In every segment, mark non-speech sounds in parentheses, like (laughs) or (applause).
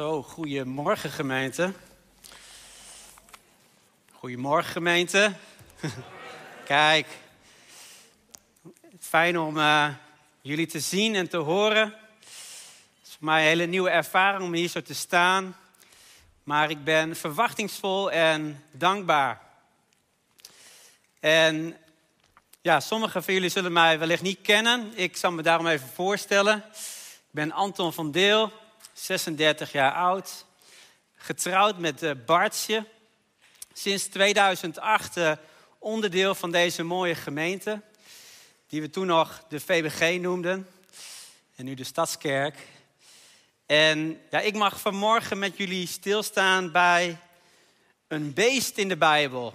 Zo, goedemorgen gemeente. Goedemorgen gemeente. (laughs) Kijk, fijn om uh, jullie te zien en te horen. Het is voor mij een hele nieuwe ervaring om hier zo te staan. Maar ik ben verwachtingsvol en dankbaar. En ja, sommigen van jullie zullen mij wellicht niet kennen. Ik zal me daarom even voorstellen. Ik ben Anton van Deel, 36 jaar oud. Getrouwd met uh, Bartje. Sinds 2008 uh, onderdeel van deze mooie gemeente. Die we toen nog de VBG noemden. En nu de Stadskerk. En ja, ik mag vanmorgen met jullie stilstaan bij een beest in de Bijbel.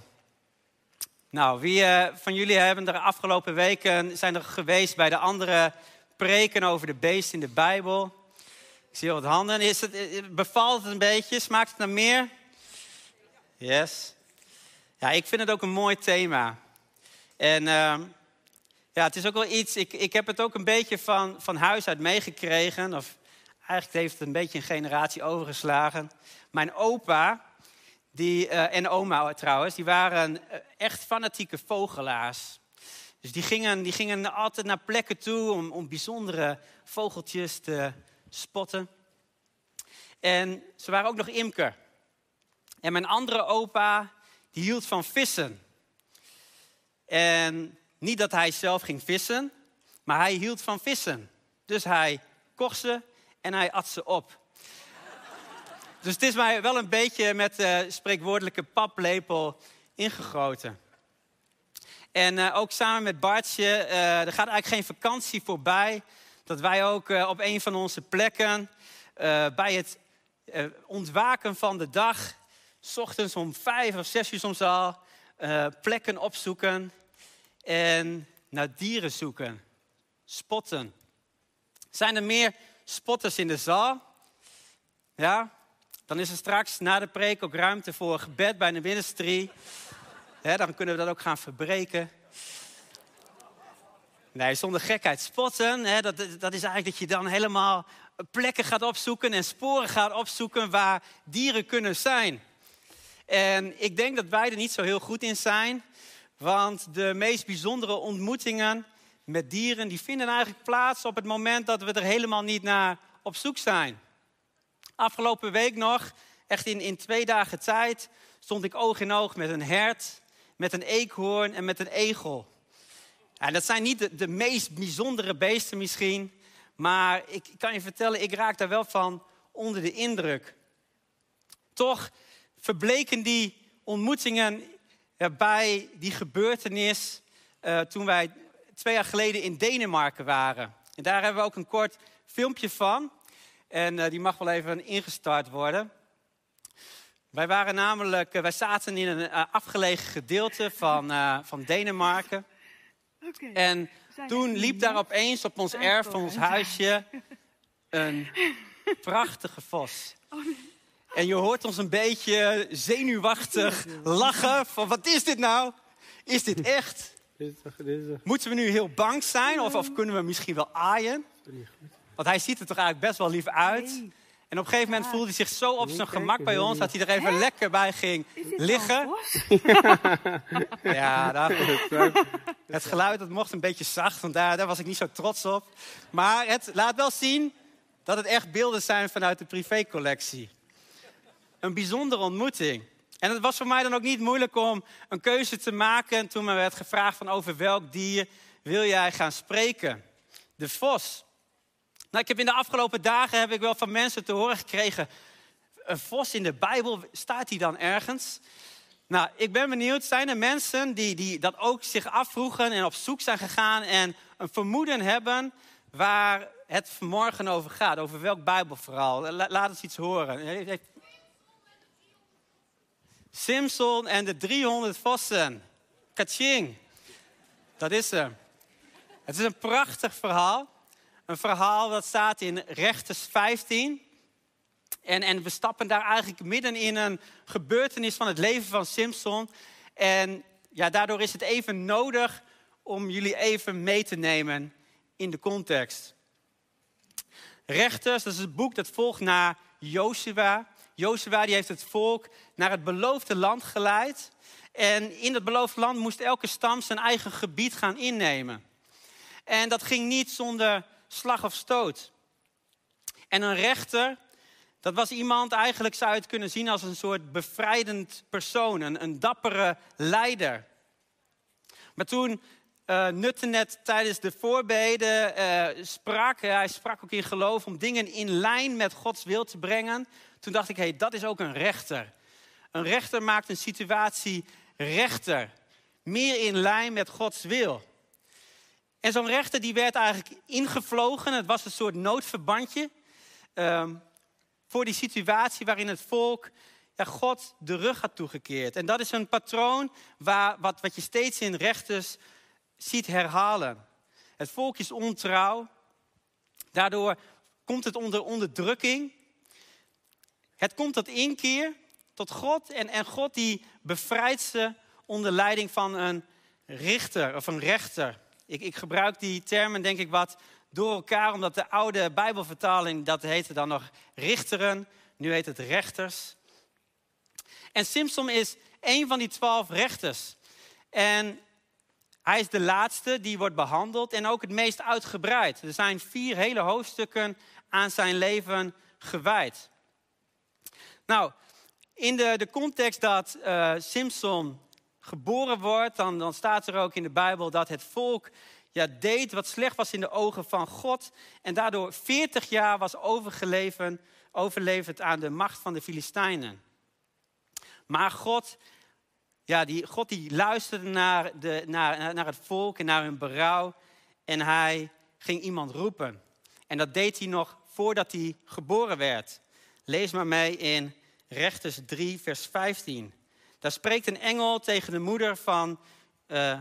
Nou, wie uh, van jullie hebben er afgelopen weken zijn er geweest bij de andere preken over de beest in de Bijbel? Ik zie wat handen. Is het, eh, bevalt het een beetje? Smaakt het naar meer? Yes. Ja, ik vind het ook een mooi thema. En uh, ja, het is ook wel iets, ik, ik heb het ook een beetje van, van huis uit meegekregen. Of eigenlijk heeft het een beetje een generatie overgeslagen. Mijn opa die, uh, en oma trouwens, die waren echt fanatieke vogelaars. Dus die gingen, die gingen altijd naar plekken toe om, om bijzondere vogeltjes te spotten. En ze waren ook nog imker. En mijn andere opa, die hield van vissen. En niet dat hij zelf ging vissen, maar hij hield van vissen. Dus hij kocht ze en hij at ze op. (laughs) Dus het is mij wel een beetje met de spreekwoordelijke paplepel ingegoten. En uh, ook samen met Bartje, uh, er gaat eigenlijk geen vakantie voorbij. Dat wij ook uh, op een van onze plekken bij het ontwaken van de dag, s ochtends om vijf of zes uur soms al, plekken opzoeken en naar dieren zoeken. Spotten. Zijn er meer spotters in de zaal? Ja? Dan is er straks na de preek ook ruimte voor gebed bij de ministry. Dan kunnen we dat ook gaan verbreken. Nee, zonder gekheid. Spotten, hè, dat, dat is eigenlijk dat je dan helemaal plekken gaat opzoeken en sporen gaat opzoeken waar dieren kunnen zijn. En ik denk dat wij er niet zo heel goed in zijn. Want de meest bijzondere ontmoetingen met dieren, die vinden eigenlijk plaats op het moment dat we er helemaal niet naar op zoek zijn. Afgelopen week nog, echt in, in twee dagen tijd, stond ik oog in oog met een hert, met een eekhoorn en met een egel. En dat zijn niet de, meest bijzondere beesten misschien, maar ik kan je vertellen, ik raak daar wel van onder de indruk. Toch verbleken die ontmoetingen bij die gebeurtenis uh, toen wij twee jaar geleden in Denemarken waren. En daar hebben we ook een kort filmpje van. En uh, die mag wel even ingestart worden. Wij waren namelijk, wij zaten in een afgelegen gedeelte van, van Denemarken. Okay. En toen liep daar opeens op ons erf van ons huisje een (laughs) prachtige vos. Oh, en je hoort ons een beetje zenuwachtig lachen van wat is dit nou? Is dit echt? Moeten we nu heel bang zijn of, of kunnen we misschien wel aaien? Want hij ziet er toch eigenlijk best wel lief uit. En op een gegeven moment voelde hij zich zo op zijn gemak bij ons dat hij er even lekker bij ging liggen. (laughs) ja, daar, (laughs) het geluid dat mocht een beetje zacht, want daar, daar was ik niet zo trots op. Maar het laat wel zien dat het echt beelden zijn vanuit de privécollectie. Een bijzondere ontmoeting. En het was voor mij dan ook niet moeilijk om een keuze te maken toen me werd gevraagd van over welk dier wil jij gaan spreken. De vos. Nou, ik heb in de afgelopen dagen heb ik wel van mensen te horen gekregen. Een vos in de Bijbel, staat die dan ergens? Nou, ik ben benieuwd, zijn er mensen die, die dat ook zich afvroegen en op zoek zijn gegaan en een vermoeden hebben waar het vanmorgen over gaat? Over welk Bijbelverhaal? Laat eens iets horen. Simpson en de 300 vossen. Kaching. Dat is hem. Het is een prachtig verhaal. Een verhaal dat staat in Rechters 15. En, en we stappen daar eigenlijk midden in een gebeurtenis van het leven van Simpson. En ja, daardoor is het even nodig om jullie even mee te nemen in de context. Rechters, dat is het boek dat volgt na Joshua. Joshua die heeft het volk naar het beloofde land geleid. En in het beloofde land moest elke stam zijn eigen gebied gaan innemen. En dat ging niet zonder slag of stoot. En een rechter, dat was iemand, eigenlijk zou je het kunnen zien als een soort bevrijdend persoon, een, een dappere leider. Maar toen uh, Nutte net tijdens de voorbeden uh, sprak, hij sprak ook in geloof om dingen in lijn met Gods wil te brengen. Toen dacht ik, hé, hey, dat is ook een rechter. Een rechter maakt een situatie rechter. Meer in lijn met Gods wil. En zo'n rechter die werd eigenlijk ingevlogen. Het was een soort noodverbandje. Um, voor die situatie waarin het volk God de rug had toegekeerd. En dat is een patroon waar, wat, wat je steeds in rechters ziet herhalen. Het volk is ontrouw. Daardoor komt het onder onderdrukking. Het komt tot inkeer, tot God. En, en God die bevrijdt ze onder leiding van een richter of een rechter. Ik, ik gebruik die termen denk ik wat door elkaar, omdat de oude Bijbelvertaling, dat heette dan nog richteren. Nu heet het rechters. En Simpson is een van die twaalf rechters. En hij is de laatste die wordt behandeld en ook het meest uitgebreid. Er zijn vier hele hoofdstukken aan zijn leven gewijd. Nou, in de, de context dat uh, Simpson geboren wordt, dan, dan staat er ook in de Bijbel dat het volk ja, deed wat slecht was in de ogen van God. En daardoor 40 jaar was overgeleverd, overleverd aan de macht van de Filistijnen. Maar God, ja, die, God die luisterde naar, de, naar, naar het volk en naar hun berouw. En hij ging iemand roepen. En dat deed hij nog voordat hij geboren werd. Lees maar mee in Rechters 3, vers 15. Daar spreekt een engel tegen de moeder van, uh,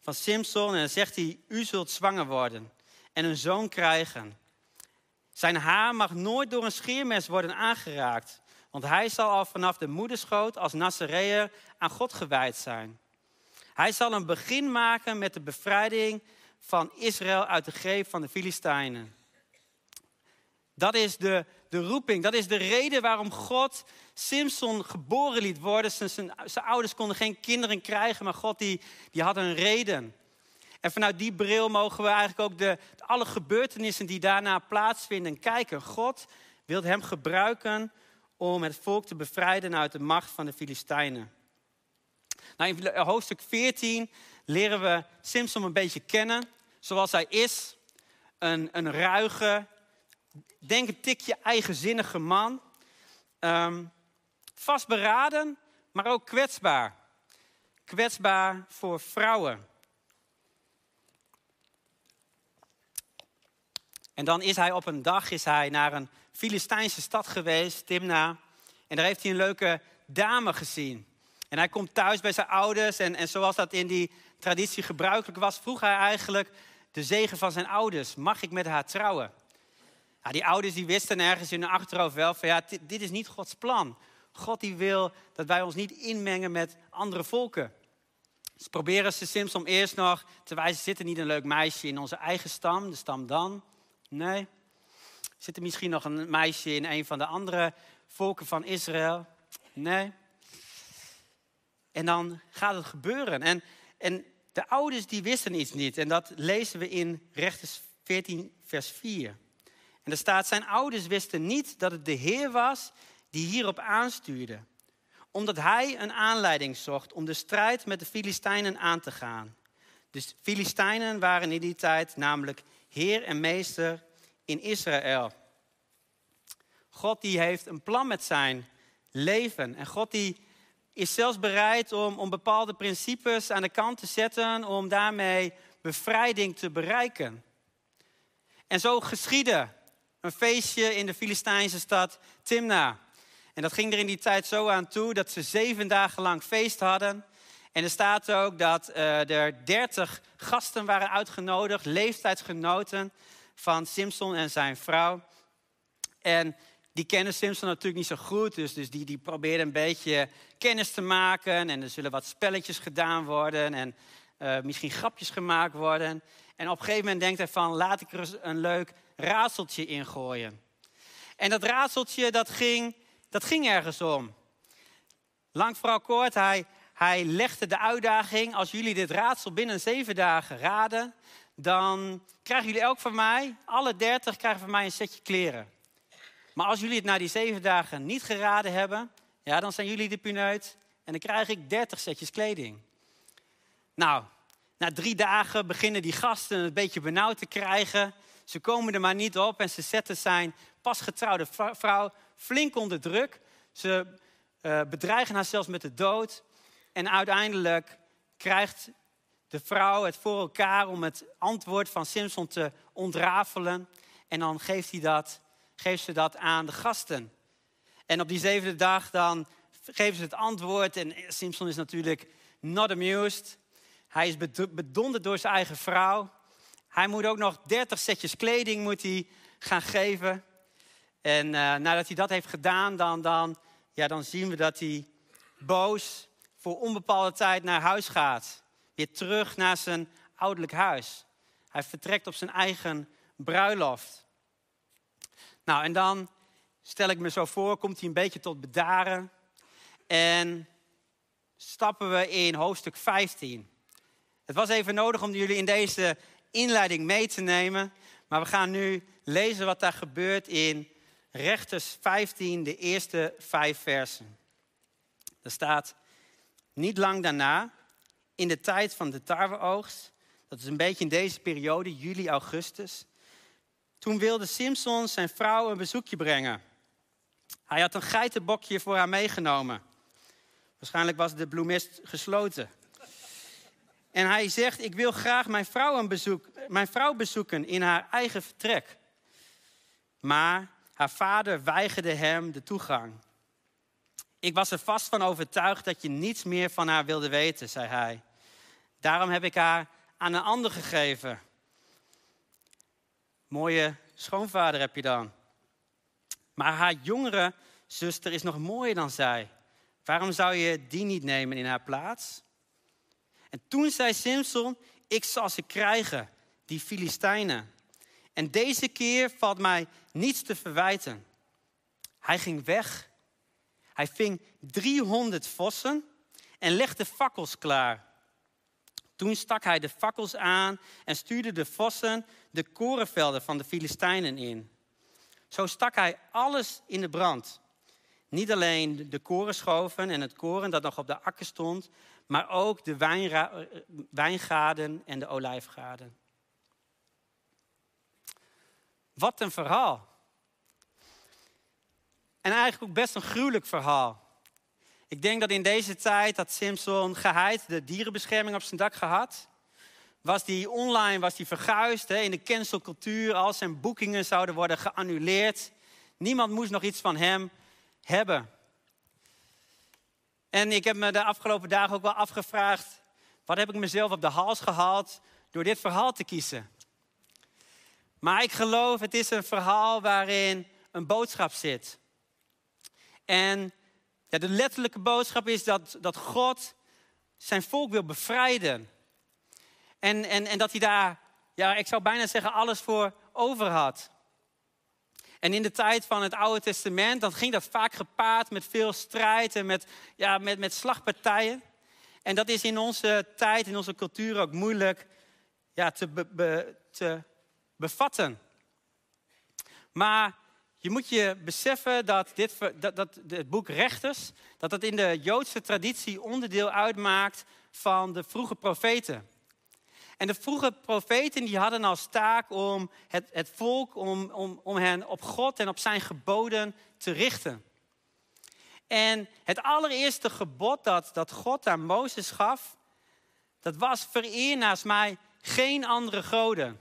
van Simson en zegt hij, u zult zwanger worden en een zoon krijgen. Zijn haar mag nooit door een scheermes worden aangeraakt, want hij zal al vanaf de moederschoot als Nazareër aan God gewijd zijn. Hij zal een begin maken met de bevrijding van Israël uit de greep van de Filistijnen. Dat is de, de roeping, dat is de reden waarom God Simpson geboren liet worden. Zijn, zijn, ouders konden geen kinderen krijgen, maar God die, die had een reden. En vanuit die bril mogen we eigenlijk ook de, alle gebeurtenissen die daarna plaatsvinden kijken. God wil hem gebruiken om het volk te bevrijden uit de macht van de Filistijnen. Nou, in hoofdstuk 14 leren we Simpson een beetje kennen zoals hij is. Een, een ruige, denk een tikje eigenzinnige man. Um, vastberaden, maar ook kwetsbaar. Kwetsbaar voor vrouwen. En dan is hij op een dag is hij naar een Filistijnse stad geweest, Timna. En daar heeft hij een leuke dame gezien. En hij komt thuis bij zijn ouders. En, en zoals dat in die traditie gebruikelijk was, vroeg hij eigenlijk de zegen van zijn ouders. Mag ik met haar trouwen? Ja, die ouders die wisten ergens in hun achterhoofd wel van ja, dit, dit is niet Gods plan. God die wil dat wij ons niet inmengen met andere volken. Dus proberen ze Simpson eerst nog te wijzen, zit er niet een leuk meisje in onze eigen stam, de stam Dan? Nee. Zit er misschien nog een meisje in een van de andere volken van Israël? Nee. En dan gaat het gebeuren. En, en de ouders die wisten iets niet. En dat lezen we in Rechters 14, vers 4. En er staat, zijn ouders wisten niet dat het de Heer was die hierop aanstuurde. Omdat hij een aanleiding zocht om de strijd met de Filistijnen aan te gaan. De Filistijnen waren in die tijd namelijk heer en meester in Israël. God die heeft een plan met zijn leven. En God die is zelfs bereid om, om bepaalde principes aan de kant te zetten om daarmee bevrijding te bereiken. En zo geschiedde een feestje in de Filistijnse stad Timna. En dat ging er in die tijd zo aan toe dat ze zeven dagen lang feest hadden. En er staat ook dat uh, er dertig gasten waren uitgenodigd, leeftijdsgenoten van Simpson en zijn vrouw. En die kennen Simpson natuurlijk niet zo goed, dus, dus die, die probeerden een beetje kennis te maken. En er zullen wat spelletjes gedaan worden en uh, misschien grapjes gemaakt worden. En op een gegeven moment denkt hij van, laat ik er een leuk raadseltje ingooien. En dat raadseltje, dat ging, dat ging ergens om. Lang vooral kort, hij, hij legde de uitdaging, als jullie dit raadsel binnen zeven dagen raden, dan krijgen jullie elk van mij, alle dertig krijgen van mij een setje kleren. Maar als jullie het na die zeven dagen niet geraden hebben, ja, dan zijn jullie de puneut en dan krijg ik dertig setjes kleding. Nou, na drie dagen beginnen die gasten een beetje benauwd te krijgen. Ze komen er maar niet op en ze zetten zijn pasgetrouwde vrouw flink onder druk. Ze uh, bedreigen haar zelfs met de dood. En uiteindelijk krijgt de vrouw het voor elkaar om het antwoord van Simpson te ontrafelen. En dan geeft, hij dat, geeft ze dat aan de gasten. En op die zevende dag dan geven ze het antwoord. En Simpson is natuurlijk not amused. Hij is bedonderd door zijn eigen vrouw. Hij moet ook nog 30 setjes kleding moet hij gaan geven. En uh, nadat hij dat heeft gedaan, dan, dan, ja, dan zien we dat hij boos voor onbepaalde tijd naar huis gaat. Weer terug naar zijn ouderlijk huis. Hij vertrekt op zijn eigen bruiloft. Nou, en dan stel ik me zo voor, komt hij een beetje tot bedaren. En stappen we in hoofdstuk 15. Het was even nodig om jullie in deze inleiding mee te nemen. Maar we gaan nu lezen wat daar gebeurt in Rechters 15, de eerste vijf versen. Er staat, niet lang daarna, in de tijd van de tarweoogst, dat is een beetje in deze periode, juli, augustus, toen wilde Simpson zijn vrouw een bezoekje brengen. Hij had een geitenbokje voor haar meegenomen. Waarschijnlijk was de bloemist gesloten. En hij zegt, ik wil graag mijn vrouw, een bezoek, mijn vrouw bezoeken in haar eigen vertrek. Maar haar vader weigerde hem de toegang. Ik was er vast van overtuigd dat je niets meer van haar wilde weten, zei hij. Daarom heb ik haar aan een ander gegeven. Mooie schoonvader heb je dan. Maar haar jongere zuster is nog mooier dan zij. Waarom zou je die niet nemen in haar plaats? En toen zei Simpson, ik zal ze krijgen, die Filistijnen. En deze keer valt mij niets te verwijten. Hij ging weg. Hij ving 300 vossen en legde fakkels klaar. Toen stak hij de fakkels aan en stuurde de vossen de korenvelden van de Filistijnen in. Zo stak hij alles in de brand. Niet alleen de korenschoven en het koren dat nog op de akker stond, maar ook de wijngaarden en de olijfgaarden. Wat een verhaal. En eigenlijk ook best een gruwelijk verhaal. Ik denk dat in deze tijd dat Simpson geheid de dierenbescherming op zijn dak gehad. Was die online was die verguisd hè, in de cancelcultuur. Al zijn boekingen zouden worden geannuleerd. Niemand moest nog iets van hem hebben. En ik heb me de afgelopen dagen ook wel afgevraagd: wat heb ik mezelf op de hals gehaald door dit verhaal te kiezen? Maar ik geloof, het is een verhaal waarin een boodschap zit. En de letterlijke boodschap is dat, dat God zijn volk wil bevrijden. En, en, en dat hij daar, ja, ik zou bijna zeggen, alles voor over had. En in de tijd van het Oude Testament, dan ging dat vaak gepaard met veel strijd en met, ja, met, met slagpartijen. En dat is in onze tijd, in onze cultuur ook moeilijk ja, te, te bevatten. Maar je moet je beseffen dat, dit, dat, dat het boek Rechters, dat dat in de Joodse traditie onderdeel uitmaakt van de vroege profeten. En de vroege profeten die hadden als taak om het, het volk, om, om, om hen op God en op zijn geboden te richten. En het allereerste gebod dat, dat God aan Mozes gaf, dat was vereer naast mij geen andere goden.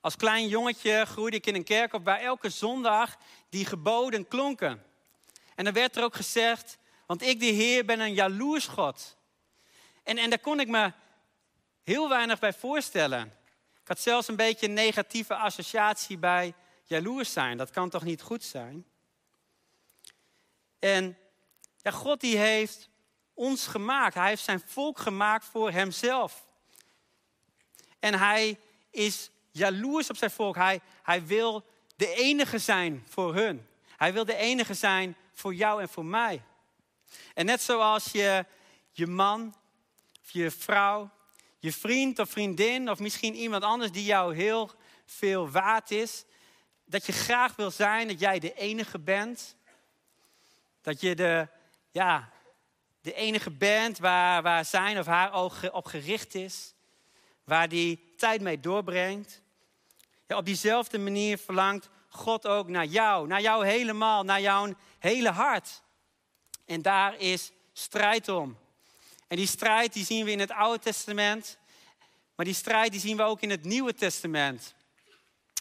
Als klein jongetje groeide ik in een kerk op waar elke zondag die geboden klonken. En dan werd er ook gezegd, want ik de Heer ben een jaloers God. En, en daar kon ik me heel weinig bij voorstellen. Ik had zelfs een beetje een negatieve associatie bij jaloers zijn. Dat kan toch niet goed zijn? En ja, God die heeft ons gemaakt. Hij heeft zijn volk gemaakt voor hemzelf. En hij is jaloers op zijn volk. Hij, hij wil de enige zijn voor hun. Hij wil de enige zijn voor jou en voor mij. En net zoals je je man, of je vrouw, je vriend of vriendin, of misschien iemand anders die jou heel veel waard is, dat je graag wil zijn dat jij de enige bent. Dat je de, ja, de enige bent waar, waar zijn of haar oog op gericht is. Waar die tijd mee doorbrengt. Ja, op diezelfde manier verlangt God ook naar jou. Naar jou helemaal, naar jouw hele hart. En daar is strijd om. En die strijd die zien we in het Oude Testament. Maar die strijd die zien we ook in het Nieuwe Testament.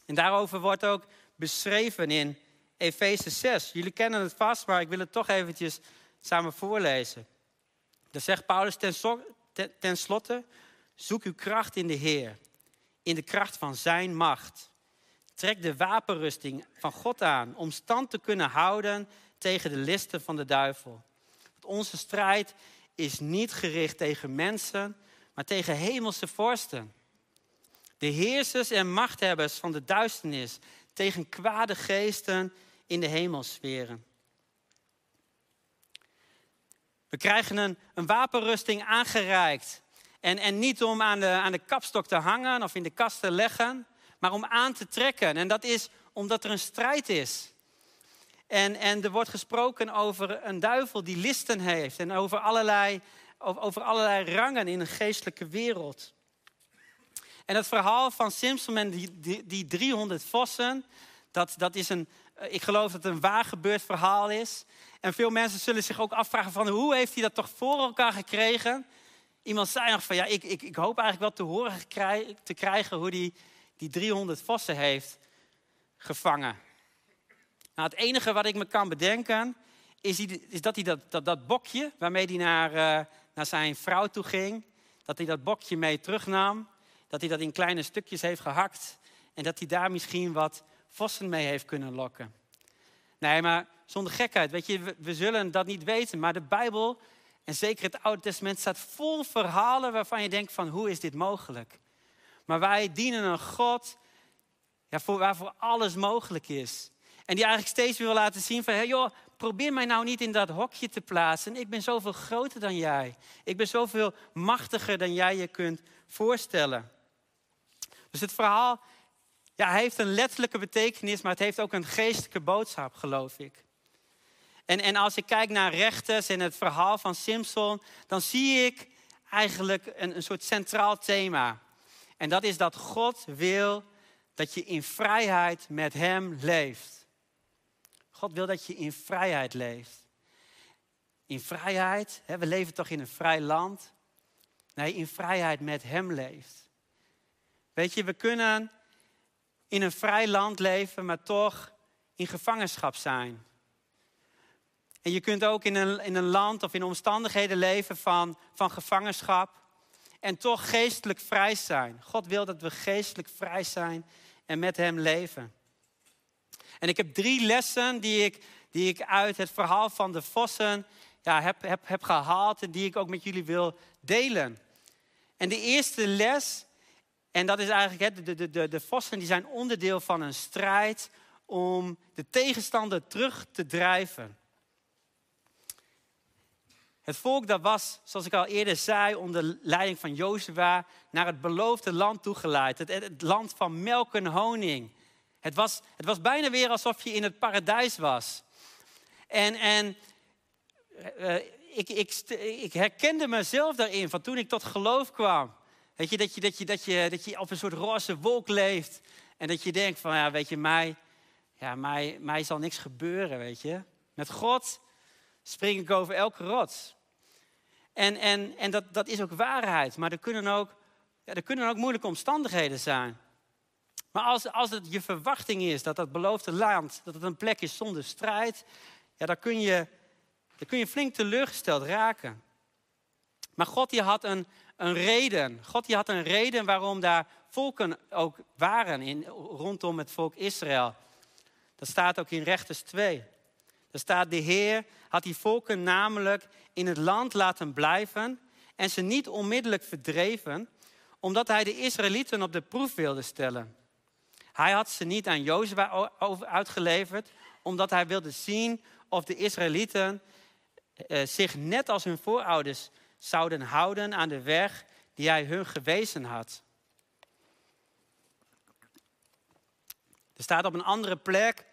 En daarover wordt ook beschreven in Efeze 6. Jullie kennen het vast, maar ik wil het toch eventjes samen voorlezen. Dan zegt Paulus ten slotte, zoek uw kracht in de Heer, in de kracht van zijn macht. Trek de wapenrusting van God aan om stand te kunnen houden tegen de listen van de duivel. Want onze strijd is niet gericht tegen mensen, maar tegen hemelse vorsten. De heersers en machthebbers van de duisternis, tegen kwade geesten in de hemelsferen. We krijgen een, een wapenrusting aangereikt. En, en niet om aan de, aan de kapstok te hangen of in de kast te leggen, maar om aan te trekken. En dat is omdat er een strijd is. En, en er wordt gesproken over een duivel die listen heeft en over allerlei, over allerlei rangen in een geestelijke wereld. En het verhaal van Simpson en die, die, die 300 vossen, dat, dat is een, ik geloof dat het een waar gebeurd verhaal is. En veel mensen zullen zich ook afvragen van hoe heeft hij dat toch voor elkaar gekregen? Iemand zei nog van ja, ik, ik, ik hoop eigenlijk wel te horen te krijgen hoe hij die 300 vossen heeft gevangen. Nou, het enige wat ik me kan bedenken is, is dat hij dat, dat, dat bokje waarmee hij naar, uh, naar zijn vrouw toe ging, dat hij dat bokje mee terugnam, dat hij dat in kleine stukjes heeft gehakt en dat hij daar misschien wat vossen mee heeft kunnen lokken. Nee, maar zonder gekheid, weet je, we, we zullen dat niet weten, maar de Bijbel en zeker het Oude Testament staat vol verhalen waarvan je denkt van hoe is dit mogelijk? Maar wij dienen een God ja, voor, waarvoor alles mogelijk is. En die eigenlijk steeds wil laten zien van, hey joh, probeer mij nou niet in dat hokje te plaatsen. Ik ben zoveel groter dan jij. Ik ben zoveel machtiger dan jij je kunt voorstellen. Dus het verhaal ja, heeft een letterlijke betekenis, maar het heeft ook een geestelijke boodschap, geloof ik. En, en als ik kijk naar rechters en het verhaal van Simpson, dan zie ik eigenlijk een, een soort centraal thema. En dat is dat God wil dat je in vrijheid met Hem leeft. God wil dat je in vrijheid leeft. In vrijheid, hè, we leven toch in een vrij land? Nee, in vrijheid met Hem leeft. Weet je, we kunnen in een vrij land leven, maar toch in gevangenschap zijn. En je kunt ook in een, in een land of in omstandigheden leven van, van gevangenschap en toch geestelijk vrij zijn. God wil dat we geestelijk vrij zijn en met Hem leven. En ik heb drie lessen die ik, die ik uit het verhaal van de vossen ja, heb, heb, heb gehaald en die ik ook met jullie wil delen. En de eerste les, en dat is eigenlijk, de, de, de, de vossen die zijn onderdeel van een strijd om de tegenstander terug te drijven. Het volk dat was, zoals ik al eerder zei, onder leiding van Jozua naar het beloofde land toegeleid. Het, land van melk en honing. Het was, het was bijna weer alsof je in het paradijs was. En, en uh, ik, ik, ik herkende mezelf daarin van toen ik tot geloof kwam. Weet je, dat je, dat je, dat je, dat je op een soort roze wolk leeft. En dat je denkt van, ja, weet je, mij, ja, mij, mij zal niks gebeuren, weet je. Met God spring ik over elke rots. En, en, en dat, dat is ook waarheid, maar er kunnen ook, ja, er kunnen ook moeilijke omstandigheden zijn. Maar als, als het je verwachting is dat dat beloofde land, dat het een plek is zonder strijd, ja, dan, kun je, dan kun je flink teleurgesteld raken. Maar God die had een, een reden. God die had een reden waarom daar volken ook waren in, rondom het volk Israël. Dat staat ook in Rechters 2. Er staat, de Heer had die volken namelijk in het land laten blijven en ze niet onmiddellijk verdreven, omdat hij de Israëlieten op de proef wilde stellen. Hij had ze niet aan Jozua uitgeleverd, omdat hij wilde zien of de Israëlieten eh, zich net als hun voorouders zouden houden aan de weg die hij hun gewezen had. Er staat op een andere plek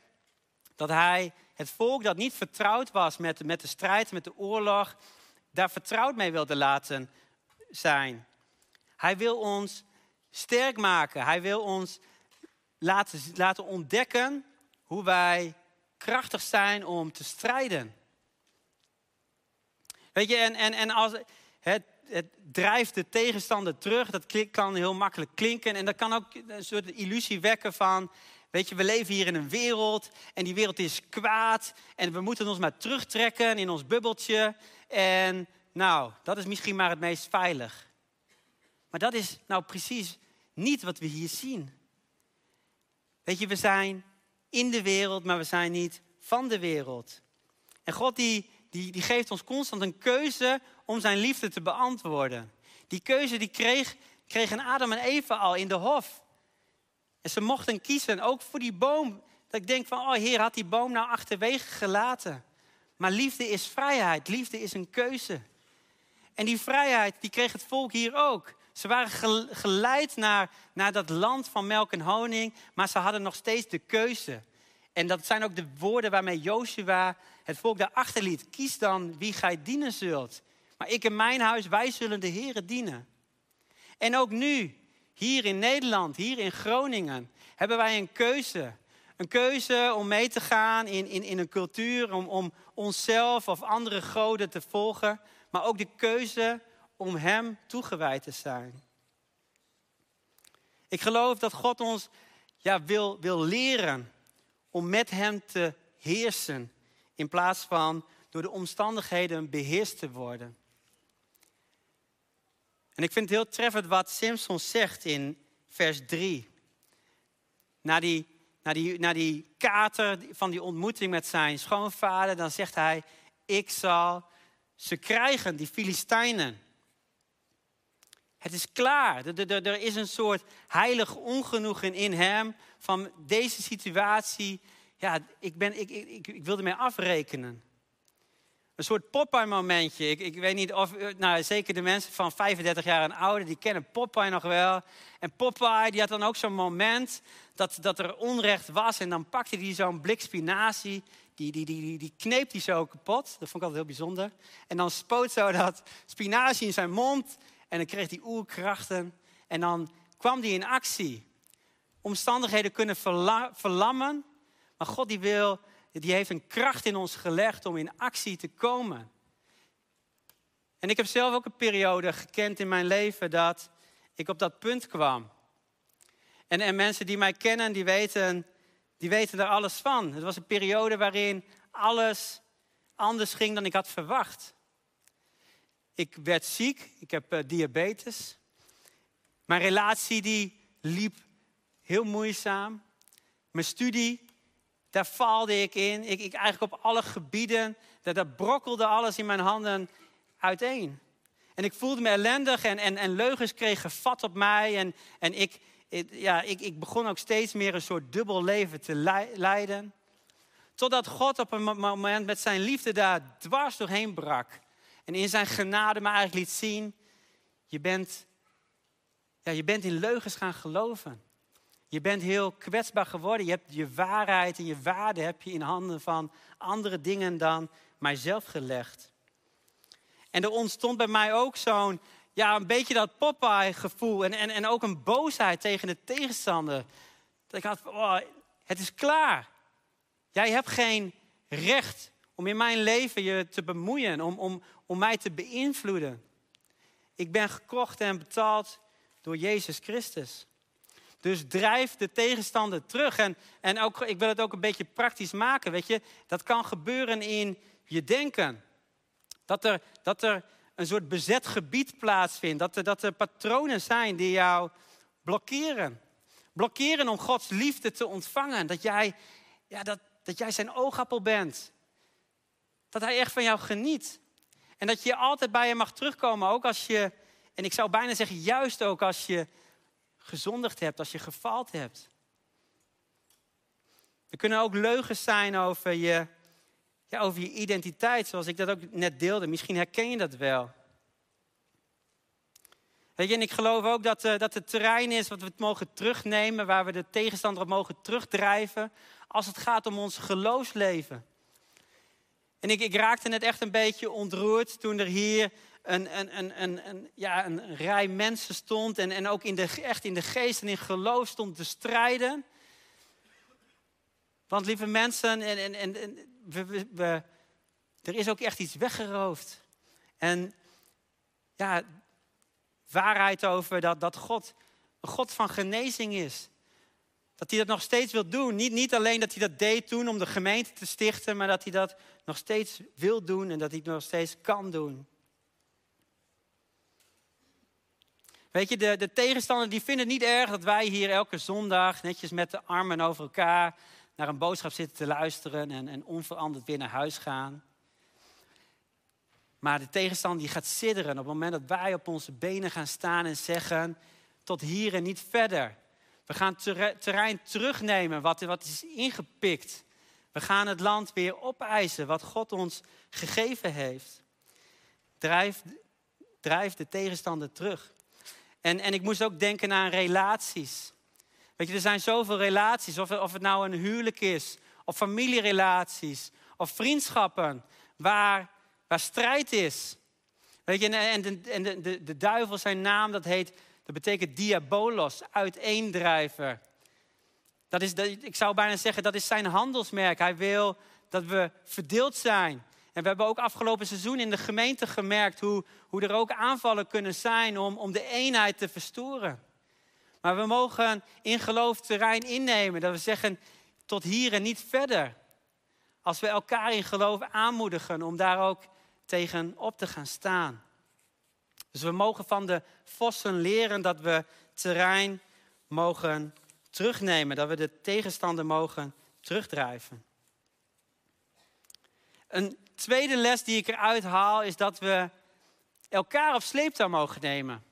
dat hij het volk dat niet vertrouwd was met, met de strijd, met de oorlog, daar vertrouwd mee wilde laten zijn. Hij wil ons sterk maken. Hij wil ons laten, laten ontdekken hoe wij krachtig zijn om te strijden. Weet je, en, en, en als het, het drijft de tegenstander terug, dat kan heel makkelijk klinken. En dat kan ook een soort illusie wekken van, weet je, we leven hier in een wereld en die wereld is kwaad. En we moeten ons maar terugtrekken in ons bubbeltje. En nou, dat is misschien maar het meest veilig. Maar dat is nou precies niet wat we hier zien. Weet je, we zijn in de wereld, maar we zijn niet van de wereld. En God die, die, die geeft ons constant een keuze om zijn liefde te beantwoorden. Die keuze die kreeg, kregen Adam en Eva al in de hof. En ze mochten kiezen, ook voor die boom. Dat ik denk van, oh Heer, had die boom nou achterwege gelaten. Maar liefde is vrijheid, liefde is een keuze. En die vrijheid, die kreeg het volk hier ook. Ze waren geleid naar, naar dat land van melk en honing, maar ze hadden nog steeds de keuze. En dat zijn ook de woorden waarmee Joshua het volk daarachter liet. Kies dan wie gij dienen zult. Maar ik en mijn huis, wij zullen de Here dienen. En ook nu, hier in Nederland, hier in Groningen, hebben wij een keuze. Een keuze om mee te gaan in, in, in een cultuur, om, om onszelf of andere goden te volgen. Maar ook de keuze om Hem toegewijd te zijn. Ik geloof dat God ons ja, wil, wil leren om met Hem te heersen, in plaats van door de omstandigheden beheerst te worden. En ik vind het heel treffend wat Simpson zegt in vers 3. Na die, na, die, na die kater van die ontmoeting met zijn schoonvader, dan zegt hij: Ik zal ze krijgen, die Filistijnen. Het is klaar. Er is een soort heilig ongenoegen in hem van deze situatie. Ja, ik, ben, ik, ik, ik wil ermee afrekenen. Een soort Popeye-momentje. Ik, ik weet niet of, nou zeker de mensen van 35 jaar en ouder, die kennen Popeye nog wel. En Popeye, die had dan ook zo'n moment dat, dat er onrecht was. En dan pakte hij zo'n blik spinazie, die, die, die, die, die kneep hij zo kapot. Dat vond ik altijd heel bijzonder. En dan spoot zo dat spinazie in zijn mond. En dan kreeg hij oerkrachten. En dan kwam hij in actie. Omstandigheden kunnen verlammen. Maar God die wil, die heeft een kracht in ons gelegd om in actie te komen. En ik heb zelf ook een periode gekend in mijn leven dat ik op dat punt kwam. En, en mensen die mij kennen, die weten, die weten er alles van. Het was een periode waarin alles anders ging dan ik had verwacht. Ik werd ziek, ik heb uh, diabetes. Mijn relatie die liep heel moeizaam. Mijn studie, daar faalde ik in. Ik, ik eigenlijk op alle gebieden, daar brokkelde alles in mijn handen uiteen. En ik voelde me ellendig en, en, en leugens kregen vat op mij. En, en ik, ja, ik, ik begon ook steeds meer een soort dubbel leven te leiden. Totdat God op een moment met zijn liefde daar dwars doorheen brak. En in zijn genade me eigenlijk liet zien, je bent, ja, je bent in leugens gaan geloven. Je bent heel kwetsbaar geworden. Je hebt je waarheid en je waarde heb je in handen van andere dingen dan mijzelf gelegd. En er ontstond bij mij ook zo'n, ja, een beetje dat Popeye-gevoel. En, en, en ook een boosheid tegen de tegenstander. Dat ik had, oh, het is klaar. Jij hebt geen recht om in mijn leven je te bemoeien, om, om, om mij te beïnvloeden. Ik ben gekocht en betaald door Jezus Christus. Dus drijf de tegenstander terug. En, en ook, ik wil het ook een beetje praktisch maken. Weet je, dat kan gebeuren in je denken. Dat er, dat er een soort bezet gebied plaatsvindt. Dat er, dat er patronen zijn die jou blokkeren. Blokkeren om Gods liefde te ontvangen. Dat jij, ja, dat, dat jij zijn oogappel bent. Dat hij echt van jou geniet. En dat je altijd bij hem mag terugkomen, ook als je, en ik zou bijna zeggen, juist ook als je gezondigd hebt, als je gefaald hebt. Er kunnen ook leugens zijn over je, ja, over je identiteit, zoals ik dat ook net deelde. Misschien herken je dat wel. Weet je, en ik geloof ook dat, uh, dat het terrein is wat we het mogen terugnemen, waar we de tegenstander op mogen terugdrijven, als het gaat om ons geloofsleven. En ik, ik raakte net echt een beetje ontroerd toen er hier een, een, een, een, ja, een rij mensen stond en, en ook in de, echt in de geest en in geloof stond te strijden. Want lieve mensen, en, we, we, er is ook echt iets weggeroofd. En ja, waarheid over dat, dat God een God van genezing is. Dat hij dat nog steeds wil doen. Niet, niet alleen dat hij dat deed toen om de gemeente te stichten, maar dat hij dat nog steeds wil doen en dat hij het nog steeds kan doen. Weet je, de, de tegenstander die vinden het niet erg dat wij hier elke zondag netjes met de armen over elkaar naar een boodschap zitten te luisteren en, en onveranderd weer naar huis gaan. Maar de tegenstander die gaat sidderen op het moment dat wij op onze benen gaan staan en zeggen, tot hier en niet verder. We gaan terrein terugnemen wat, wat is ingepikt. We gaan het land weer opeisen wat God ons gegeven heeft. Drijf, drijf de tegenstander terug. En, en ik moest ook denken aan relaties. Weet je, er zijn zoveel relaties, of, of het nou een huwelijk is, of familierelaties, of vriendschappen, waar, waar strijd is. Weet je, en, de, en de, de, de duivel, zijn naam, dat heet, dat betekent diabolos, uiteendrijver. Dat is, ik zou bijna zeggen, dat is zijn handelsmerk. Hij wil dat we verdeeld zijn. En we hebben ook afgelopen seizoen in de gemeente gemerkt hoe, hoe er ook aanvallen kunnen zijn om, om de eenheid te verstoren. Maar we mogen in geloof terrein innemen. Dat we zeggen, tot hier en niet verder. Als we elkaar in geloof aanmoedigen om daar ook tegen op te gaan staan. Dus we mogen van de vossen leren dat we terrein mogen terugnemen. Dat we de tegenstander mogen terugdrijven. Een tweede les die ik eruit haal is dat we elkaar op sleeptouw mogen nemen.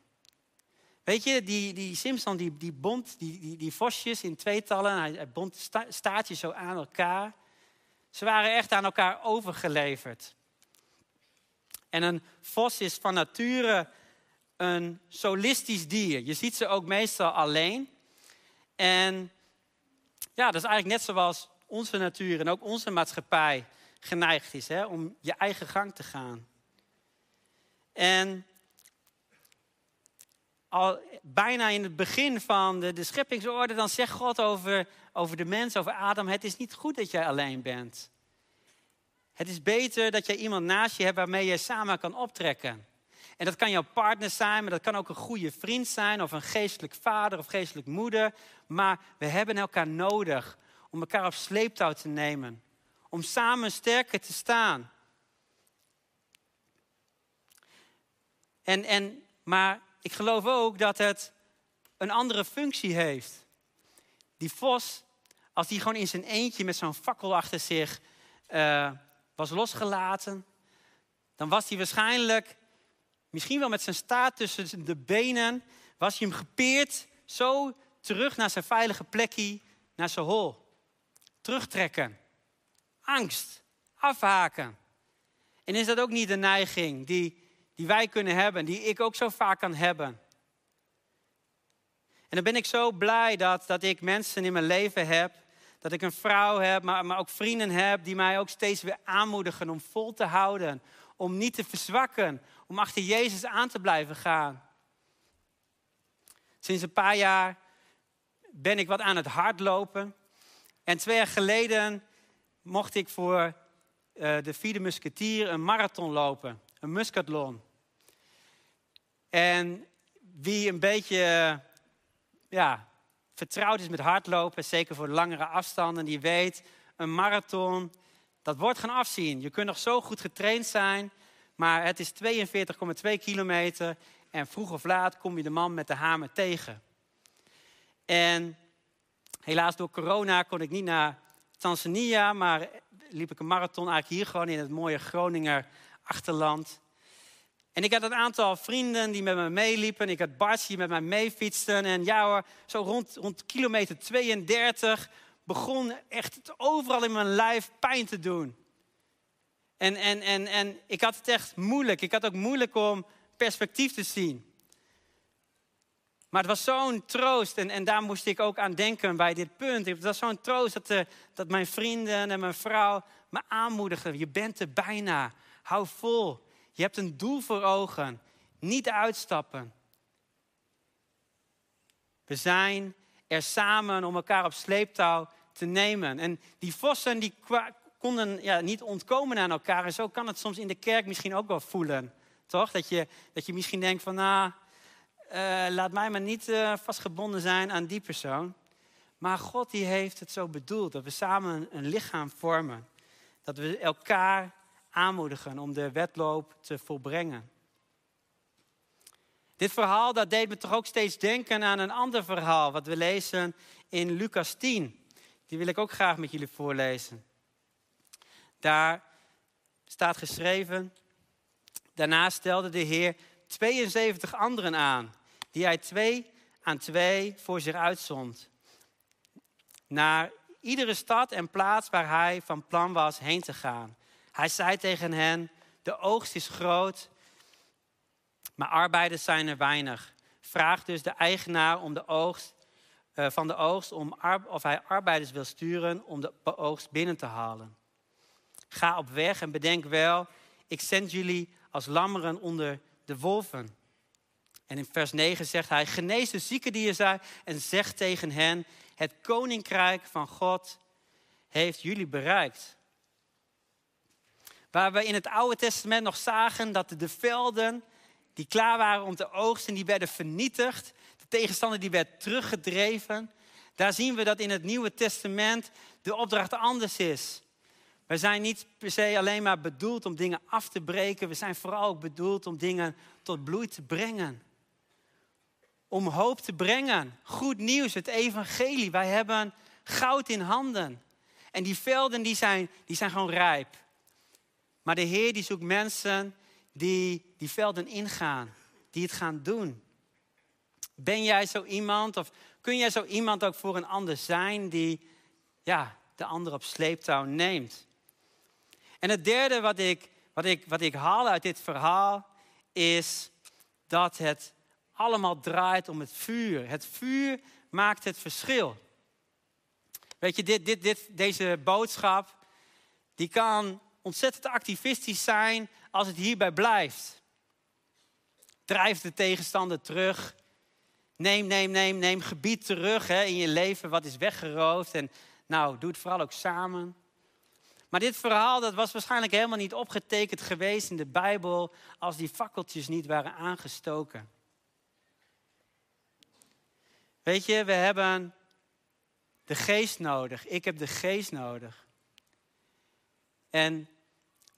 Weet je, die, die Simpson die, die bond die, die, die vosjes in tweetallen, hij, hij bond sta, staartjes zo aan elkaar. Ze waren echt aan elkaar overgeleverd. En een vos is van nature een solistisch dier. Je ziet ze ook meestal alleen. En ja, dat is eigenlijk net zoals onze natuur en ook onze maatschappij geneigd is, hè, om je eigen gang te gaan. En al bijna in het begin van de, de scheppingsorde, dan zegt God over, over de mens, over Adam, het is niet goed dat jij alleen bent. Het is beter dat jij iemand naast je hebt waarmee je samen kan optrekken. En dat kan jouw partner zijn, maar dat kan ook een goede vriend zijn, of een geestelijk vader of geestelijk moeder. Maar we hebben elkaar nodig om elkaar op sleeptouw te nemen. Om samen sterker te staan. En, en, maar ik geloof ook dat het een andere functie heeft. Die vos, als die gewoon in zijn eentje met zo'n fakkel achter zich uh, was losgelaten, dan was hij waarschijnlijk, misschien wel met zijn staart tussen de benen, was hij hem gepeerd zo terug naar zijn veilige plekje, naar zijn hol. Terugtrekken. Angst. Afhaken. En is dat ook niet de neiging die die wij kunnen hebben, die ik ook zo vaak kan hebben. En dan ben ik zo blij dat, dat ik mensen in mijn leven heb, dat ik een vrouw heb, maar, maar ook vrienden heb die mij ook steeds weer aanmoedigen om vol te houden, om niet te verzwakken, om achter Jezus aan te blijven gaan. Sinds een paar jaar ben ik wat aan het hardlopen. En twee jaar geleden mocht ik voor uh, de vierde musketier een marathon lopen, een muskatlon. En wie een beetje ja, vertrouwd is met hardlopen, zeker voor langere afstanden, die weet, een marathon, dat wordt gaan afzien. Je kunt nog zo goed getraind zijn, maar het is 42,2 kilometer en vroeg of laat kom je de man met de hamer tegen. En helaas door corona kon ik niet naar Tanzania, maar liep ik een marathon eigenlijk hier gewoon in het mooie Groninger achterland. En ik had een aantal vrienden die met me meeliepen. Ik had Bart die met mij meefietsten. En ja hoor, zo rond, rond kilometer 32 begon echt overal in mijn lijf pijn te doen. En, en, en, en ik had het echt moeilijk. Ik had ook moeilijk om perspectief te zien. Maar het was zo'n troost en, en daar moest ik ook aan denken bij dit punt. Het was zo'n troost dat, de, dat mijn vrienden en mijn vrouw me aanmoedigden. Je bent er bijna. Hou vol. Je hebt een doel voor ogen. Niet uitstappen. We zijn er samen om elkaar op sleeptouw te nemen. En die vossen die konden ja, niet ontkomen aan elkaar. En zo kan het soms in de kerk misschien ook wel voelen. Toch? Dat je, dat je misschien denkt van, nou, uh, laat mij maar niet uh, vastgebonden zijn aan die persoon. Maar God die heeft het zo bedoeld dat we samen een lichaam vormen. Dat we elkaar aanmoedigen om de wedloop te volbrengen. Dit verhaal dat deed me toch ook steeds denken aan een ander verhaal, wat we lezen in Lucas 10. Die wil ik ook graag met jullie voorlezen. Daar staat geschreven, daarna stelde de Heer 72 anderen aan, die hij twee aan twee voor zich uitzond. Naar iedere stad en plaats waar hij van plan was heen te gaan. Hij zei tegen hen, de oogst is groot, maar arbeiders zijn er weinig. Vraag dus de eigenaar om de oogst, uh, van de oogst om of hij arbeiders wil sturen om de oogst binnen te halen. Ga op weg en bedenk wel, ik zend jullie als lammeren onder de wolven. En in vers 9 zegt hij, genees de zieken die er zijn en zeg tegen hen, het koninkrijk van God heeft jullie bereikt. Waar we in het Oude Testament nog zagen dat de velden die klaar waren om te oogsten, die werden vernietigd. De tegenstander die werd teruggedreven. Daar zien we dat in het Nieuwe Testament de opdracht anders is. We zijn niet per se alleen maar bedoeld om dingen af te breken. We zijn vooral ook bedoeld om dingen tot bloei te brengen. Om hoop te brengen. Goed nieuws, het evangelie. Wij hebben goud in handen. En die velden die zijn, die zijn gewoon rijp. Maar de Heer die zoekt mensen die die velden ingaan. Die het gaan doen. Ben jij zo iemand of kun jij zo iemand ook voor een ander zijn die ja, de ander op sleeptouw neemt? En het derde wat ik, wat, ik, wat ik haal uit dit verhaal is dat het allemaal draait om het vuur. Het vuur maakt het verschil. Weet je, dit, dit, dit, deze boodschap, die kan ontzettend activistisch zijn als het hierbij blijft. Drijf de tegenstander terug. Neem, neem, neem, neem gebied terug hè, in je leven wat is weggeroofd. En nou, doe het vooral ook samen. Maar dit verhaal dat was waarschijnlijk helemaal niet opgetekend geweest in de Bijbel als die fakkeltjes niet waren aangestoken. Weet je, we hebben de geest nodig. Ik heb de geest nodig. En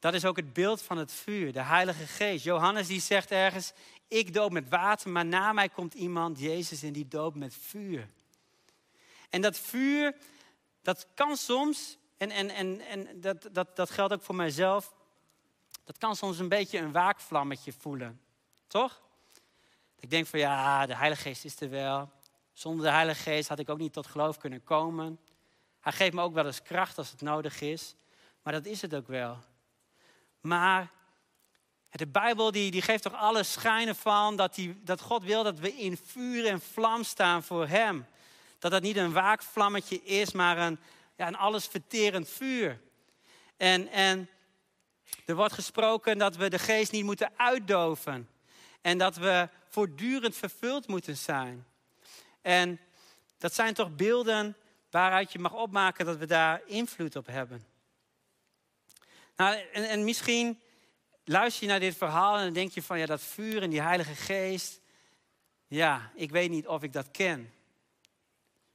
dat is ook het beeld van het vuur, de Heilige Geest. Johannes die zegt ergens, ik doop met water, maar na mij komt iemand, Jezus, en die doopt met vuur. En dat vuur, dat kan soms en, en, en, en dat, dat, dat geldt ook voor mijzelf. Dat kan soms een beetje een waakvlammetje voelen. Toch? Ik denk van ja, de Heilige Geest is er wel. Zonder de Heilige Geest had ik ook niet tot geloof kunnen komen. Hij geeft me ook wel eens kracht als het nodig is. Maar dat is het ook wel. Maar de Bijbel die, die geeft toch alle schijnen van dat, die, dat God wil dat we in vuur en vlam staan voor Hem. Dat dat niet een waakvlammetje is, maar een, ja, een allesverterend vuur. En, en er wordt gesproken dat we de geest niet moeten uitdoven. En dat we voortdurend vervuld moeten zijn. En dat zijn toch beelden waaruit je mag opmaken dat we daar invloed op hebben. Nou, en, en misschien luister je naar dit verhaal en dan denk je van ja, dat vuur en die Heilige Geest. Ja, ik weet niet of ik dat ken.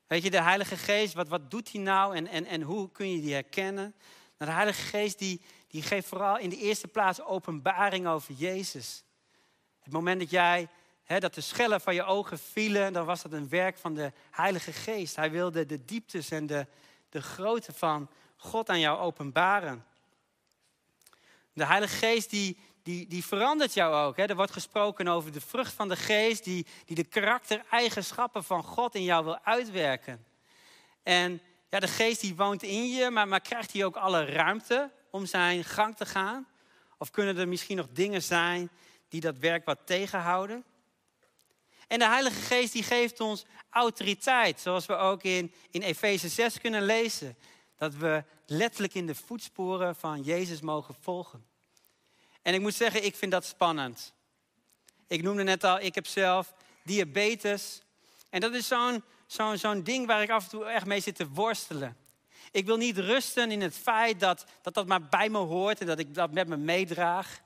Weet je, de Heilige Geest, wat, wat doet hij nou en, en, en hoe kun je die herkennen? Nou, de Heilige Geest die, die geeft vooral in de eerste plaats openbaring over Jezus. Het moment dat jij, hè, dat de schellen van je ogen vielen, dan was dat een werk van de Heilige Geest. Hij wilde de dieptes en de, de grootte van God aan jou openbaren. De Heilige Geest die, die, die verandert jou ook. Hè? Er wordt gesproken over de vrucht van de geest, die, die de karaktereigenschappen van God in jou wil uitwerken. En ja, de geest die woont in je, maar, maar krijgt hij ook alle ruimte om zijn gang te gaan? Of kunnen er misschien nog dingen zijn die dat werk wat tegenhouden? En de Heilige Geest die geeft ons autoriteit, zoals we ook in, in Efeze 6 kunnen lezen. Dat we letterlijk in de voetsporen van Jezus mogen volgen. En ik moet zeggen, ik vind dat spannend. Ik noemde net al, ik heb zelf diabetes. En dat is zo'n zo'n zo'n ding waar ik af en toe echt mee zit te worstelen. Ik wil niet rusten in het feit dat, dat dat maar bij me hoort en dat ik dat met me meedraag.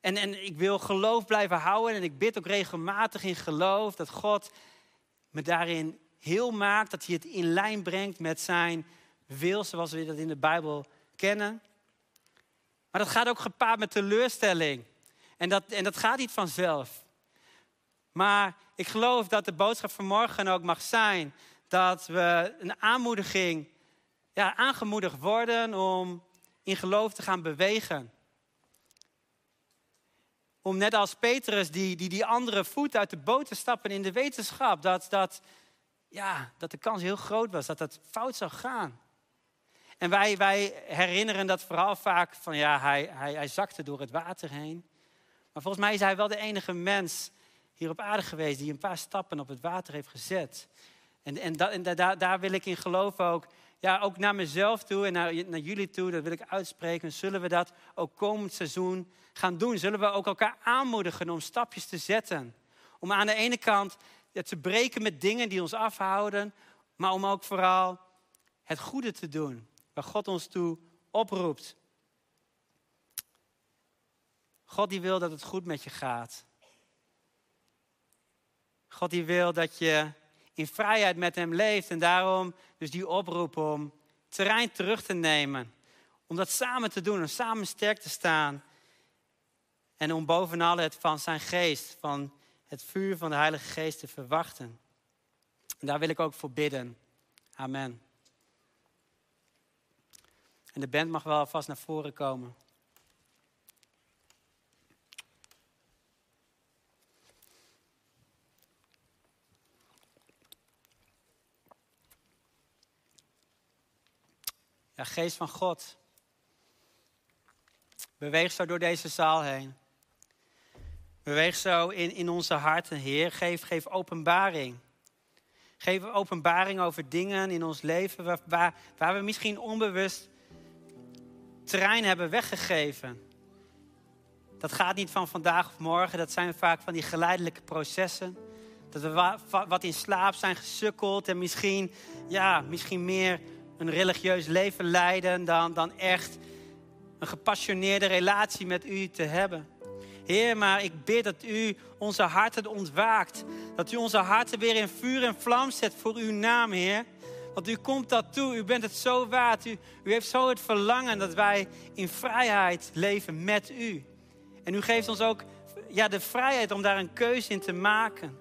En, en ik wil geloof blijven houden en ik bid ook regelmatig in geloof dat God me daarin heel maakt, dat hij het in lijn brengt met zijn wil, zoals we dat in de Bijbel kennen. Maar dat gaat ook gepaard met teleurstelling. En dat, en dat gaat niet vanzelf. Maar ik geloof dat de boodschap van morgen ook mag zijn dat we een aanmoediging, ja, aangemoedigd worden om in geloof te gaan bewegen. Om net als Petrus die, die, die andere voet uit de boot te stappen in de wetenschap dat, dat, ja, dat de kans heel groot was dat het fout zou gaan. En wij, wij herinneren dat vooral vaak van ja, hij, hij, hij zakte door het water heen. Maar volgens mij is hij wel de enige mens hier op aarde geweest die een paar stappen op het water heeft gezet. En, en, daar wil ik in geloven ook, ja, ook naar mezelf toe en naar, naar jullie toe, dat wil ik uitspreken. Zullen we dat ook komend seizoen gaan doen? Zullen we ook elkaar aanmoedigen om stapjes te zetten? Om aan de ene kant te breken met dingen die ons afhouden, maar om ook vooral het goede te doen, waar God ons toe oproept. God die wil dat het goed met je gaat. God die wil dat je in vrijheid met hem leeft. En daarom dus die oproep om terrein terug te nemen. Om dat samen te doen, om samen sterk te staan. En om bovenal het van zijn geest, van het vuur van de Heilige Geest te verwachten. En daar wil ik ook voor bidden. Amen. En de band mag wel alvast naar voren komen. Ja, geest van God. Beweeg zo door deze zaal heen. Beweeg zo in, in onze harten, Heer. Geef, geef openbaring. Geef openbaring over dingen in ons leven waar, waar, waar we misschien onbewust terrein hebben weggegeven. Dat gaat niet van vandaag of morgen. Dat zijn vaak van die geleidelijke processen. Dat we wat in slaap zijn gesukkeld en misschien, ja, misschien meer een religieus leven leiden dan, dan echt een gepassioneerde relatie met u te hebben. Heer, maar ik bid dat u onze harten ontwaakt. Dat u onze harten weer in vuur en vlam zet voor uw naam, Heer. Want u komt dat toe, u bent het zo waard. U, heeft zo het verlangen dat wij in vrijheid leven met u. En u geeft ons ook ja, de vrijheid om daar een keuze in te maken.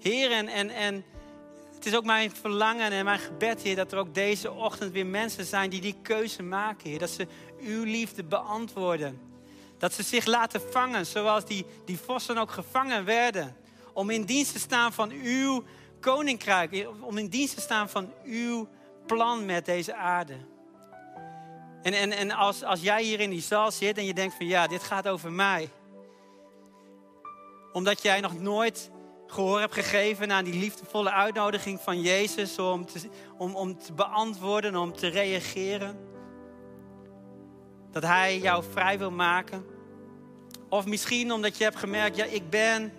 Heer, en, en, en het is ook mijn verlangen en mijn gebed, Heer, dat er ook deze ochtend weer mensen zijn die die keuze maken, Heer. Dat ze uw liefde beantwoorden. Dat ze zich laten vangen, zoals die, die vossen ook gevangen werden. Om in dienst te staan van uw koninkrijk. Om in dienst te staan van uw plan met deze aarde. En, en, en als, als jij hier in die zaal zit en je denkt van ja, dit gaat over mij. Omdat jij nog nooit gehoor hebt gegeven aan die liefdevolle uitnodiging van Jezus om te, om, om te beantwoorden, om te reageren. Dat Hij jou vrij wil maken. Of misschien omdat je hebt gemerkt, ja, ik ben,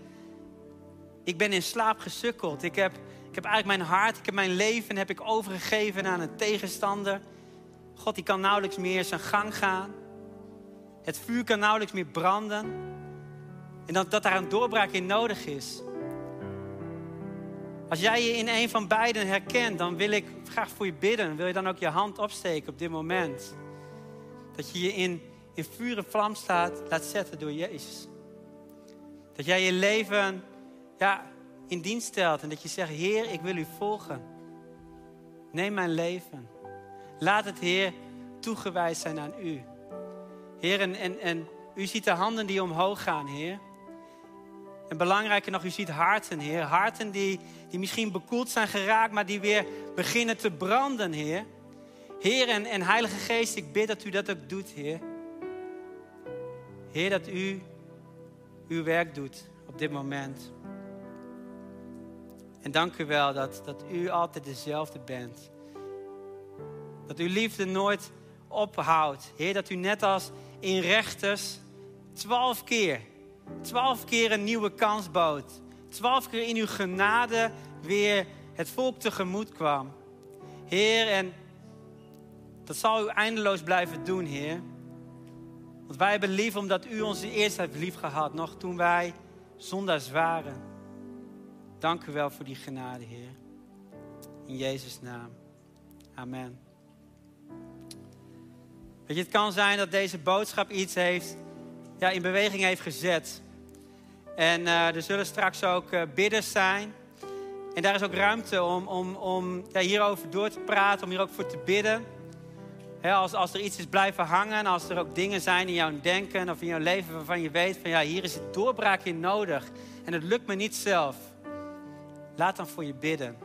ik ben in slaap gesukkeld. Ik heb, ik heb eigenlijk mijn hart, ik heb mijn leven heb ik overgegeven aan een tegenstander. God die kan nauwelijks meer zijn gang gaan. Het vuur kan nauwelijks meer branden. En dat, dat daar een doorbraak in nodig is. Als jij je in een van beiden herkent, dan wil ik graag voor je bidden. Wil je dan ook je hand opsteken op dit moment? Dat je je in, in vuur vlam staat, laat zetten door Jezus. Dat jij je leven ja, in dienst stelt en dat je zegt, Heer, ik wil u volgen. Neem mijn leven. Laat het, Heer, toegewijd zijn aan u. Heer, en, en, en u ziet de handen die omhoog gaan, Heer. En belangrijker nog, u ziet harten, Heer. Harten die, die misschien bekoeld zijn geraakt, maar die weer beginnen te branden, Heer. Heer en, en Heilige Geest, ik bid dat u dat ook doet, Heer. Heer, dat u uw werk doet op dit moment. En dank u wel dat, dat u altijd dezelfde bent. Dat uw liefde nooit ophoudt. Heer, dat u net als in rechters twaalf keer, twaalf keer een nieuwe kans bood. Twaalf keer in uw genade weer het volk tegemoet kwam. Heer, en dat zal u eindeloos blijven doen, Heer. Want wij hebben lief omdat u ons eerst heeft lief gehad, nog toen wij zondaars waren. Dank u wel voor die genade, Heer. In Jezus' naam. Amen. Weet je, het kan zijn dat deze boodschap iets heeft, ja, in beweging heeft gezet. En uh, er zullen straks ook uh, bidders zijn. En daar is ook ruimte om, om, om ja, hierover door te praten, om hier ook voor te bidden. als, als er iets is blijven hangen, als er ook dingen zijn in jouw denken of in jouw leven waarvan je weet van ja, hier is het doorbraak in nodig. En het lukt me niet zelf. Laat dan voor je bidden.